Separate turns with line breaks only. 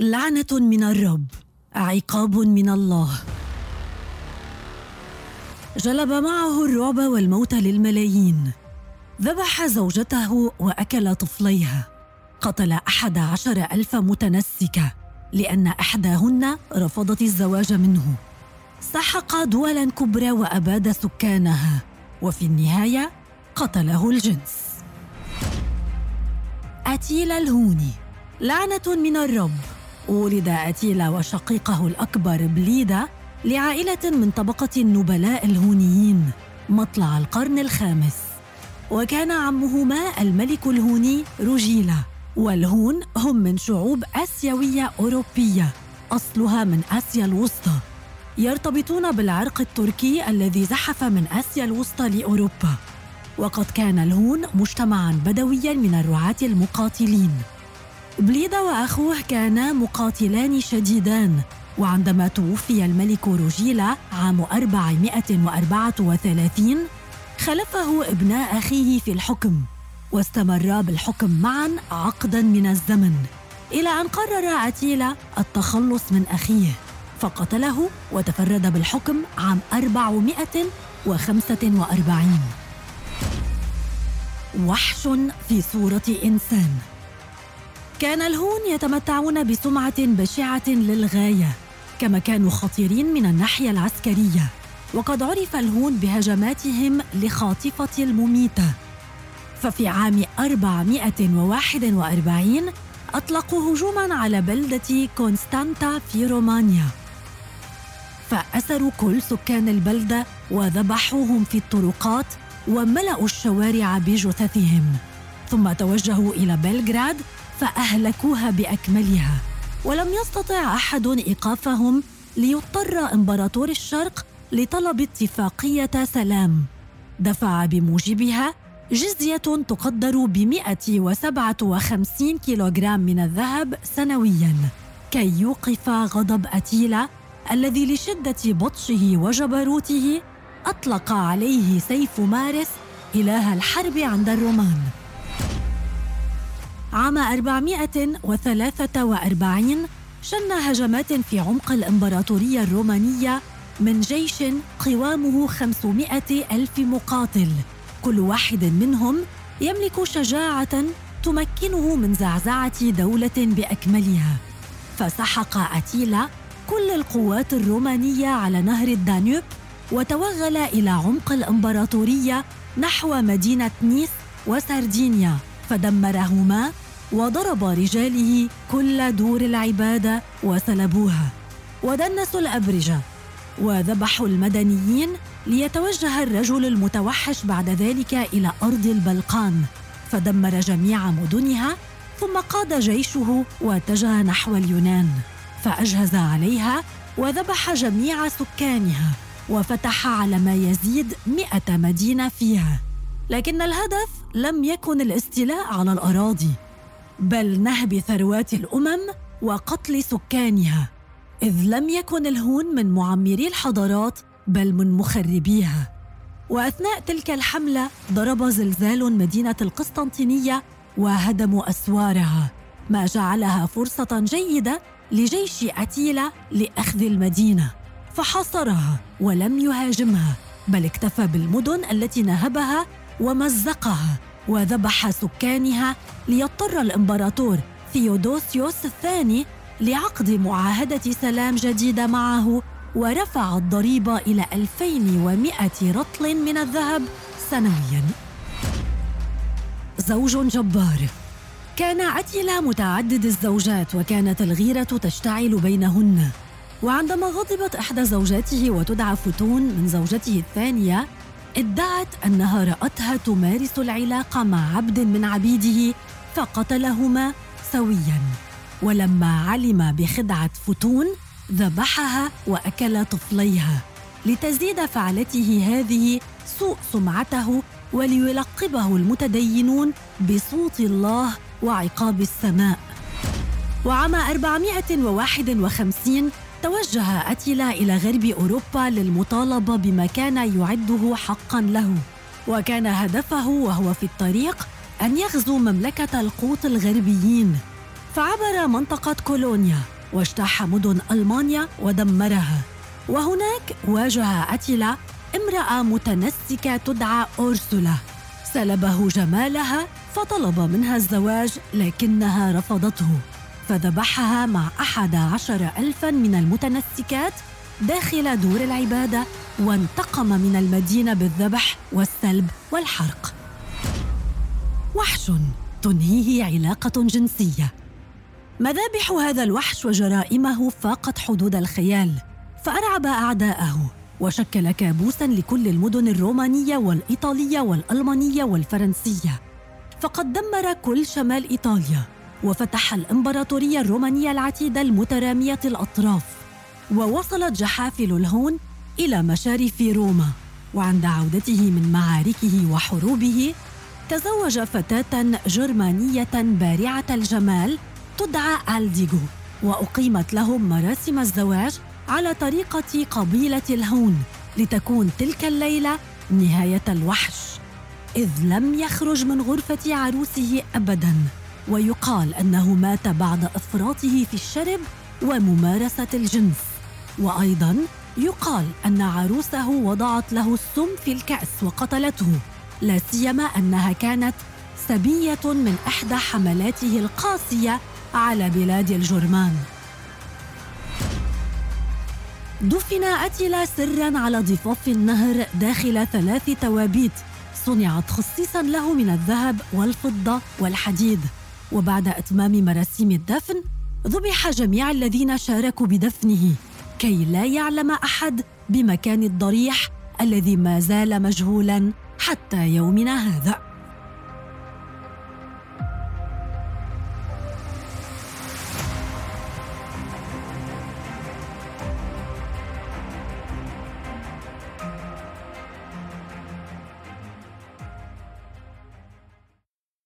لعنة من الرب عقاب من الله. جلب معه الرعب والموت للملايين. ذبح زوجته وأكل طفليها. قتل أحد عشر ألف متنسكة لأن إحداهن رفضت الزواج منه. سحق دولا كبرى وأباد سكانها. وفي النهاية قتله الجنس. اتيلا الهوني. لعنة من الرب. ولد اتيلا وشقيقه الأكبر بليدا لعائلة من طبقة النبلاء الهونيين مطلع القرن الخامس. وكان عمهما الملك الهوني روجيلا والهون هم من شعوب آسيوية أوروبية أصلها من آسيا الوسطى. يرتبطون بالعرق التركي الذي زحف من آسيا الوسطى لأوروبا. وقد كان الهون مجتمعا بدويا من الرعاة المقاتلين. بليدا وأخوه كانا مقاتلان شديدان وعندما توفي الملك روجيلا عام 434 خلفه ابناء أخيه في الحكم واستمرا بالحكم معا عقدا من الزمن إلى أن قرر أتيلا التخلص من أخيه فقتله وتفرد بالحكم عام 445 وحش في صورة إنسان. كان الهون يتمتعون بسمعة بشعة للغاية كما كانوا خطيرين من الناحية العسكرية وقد عرف الهون بهجماتهم لخاطفة المميتة. ففي عام 441 أطلقوا هجوما على بلدة كونستانتا في رومانيا. فأسروا كل سكان البلدة وذبحوهم في الطرقات وملأوا الشوارع بجثثهم. ثم توجهوا إلى بلغراد فأهلكوها بأكملها. ولم يستطع أحد إيقافهم ليضطر إمبراطور الشرق لطلب اتفاقية سلام. دفع بموجبها جزية تقدر ب 157 كيلوغرام من الذهب سنوياً. كي يوقف غضب أتيلا الذي لشدة بطشه وجبروته أطلق عليه سيف مارس إله الحرب عند الرومان. عام 443 شن هجمات في عمق الإمبراطورية الرومانية من جيش قوامه 500 ألف مقاتل. كل واحد منهم يملك شجاعة تمكنه من زعزعة دولة بأكملها. فسحق أتيلا كل القوات الرومانية على نهر الدانيوب وتوغل إلى عمق الإمبراطورية نحو مدينة نيس وسردينيا فدمرهما وضرب رجاله كل دور العبادة وسلبوها ودنسوا الأبرجة وذبحوا المدنيين ليتوجه الرجل المتوحش بعد ذلك إلى أرض البلقان فدمر جميع مدنها ثم قاد جيشه واتجه نحو اليونان فأجهز عليها وذبح جميع سكانها وفتح على ما يزيد مئة مدينة فيها لكن الهدف لم يكن الاستيلاء على الأراضي. بل نهب ثروات الأمم وقتل سكانها إذ لم يكن الهون من معمري الحضارات بل من مخربيها. وأثناء تلك الحملة ضرب زلزال مدينة القسطنطينية وهدموا أسوارها ما جعلها فرصة جيدة لجيش أتيلا لأخذ المدينة. فحاصرها ولم يهاجمها بل اكتفى بالمدن التي نهبها ومزقها. وذبح سكانها ليضطر الإمبراطور ثيودوسيوس الثاني لعقد معاهدة سلام جديدة معه ورفع الضريبة إلى 2100 رطل من الذهب سنوياً. زوج جبار كان عتيلا متعدد الزوجات وكانت الغيرة تشتعل بينهن وعندما غضبت إحدى زوجاته وتدعى فتون من زوجته الثانية ادعت أنها رأتها تمارس العلاقة مع عبد من عبيده فقتلهما سويا. ولما علم بخدعة فتون ذبحها وأكل طفليها. لتزيد فعلته هذه سوء سمعته وليلقبه المتدينون بصوت الله وعقاب السماء. وعام 451 توجه أتيلا إلى غرب أوروبا للمطالبة بما كان يعده حقا له. وكان هدفه وهو في الطريق أن يغزو مملكة القوط الغربيين. فعبر منطقة كولونيا واجتاح مدن ألمانيا ودمرها. وهناك واجه أتيلا امرأة متنسكة تدعى أورسولا. سلبه جمالها فطلب منها الزواج لكنها رفضته. فذبحها مع أحد عشر ألفا من المتنسكات داخل دور العبادة وانتقم من المدينة بالذبح والسلب والحرق. وحش تنهيه علاقة جنسية. مذابح هذا الوحش وجرائمه فاقت حدود الخيال فأرعب أعداءه وشكل كابوسا لكل المدن الرومانية والإيطالية والألمانية والفرنسية. فقد دمر كل شمال إيطاليا. وفتح الإمبراطورية الرومانية العتيدة المترامية الأطراف ووصلت جحافل الهون إلى مشارف روما. وعند عودته من معاركه وحروبه تزوج فتاة جرمانية بارعة الجمال تدعى ألديغو وأقيمت لهم مراسم الزواج على طريقة قبيلة الهون لتكون تلك الليلة نهاية الوحش إذ لم يخرج من غرفة عروسه أبداً. ويقال أنه مات بعد إفراطه في الشرب وممارسة الجنس. وأيضاً يقال أن عروسه وضعت له السم في الكأس وقتلته لا سيما أنها كانت سبية من إحدى حملاته القاسية على بلاد الجرمان. دفن أتيلا سرا على ضفاف النهر داخل ثلاث توابيت صنعت خصيصا له من الذهب والفضة والحديد. وبعد إتمام مراسيم الدفن ذبح جميع الذين شاركوا بدفنه كي لا يعلم أحد بمكان الضريح الذي ما زال مجهولا حتى يومنا هذا.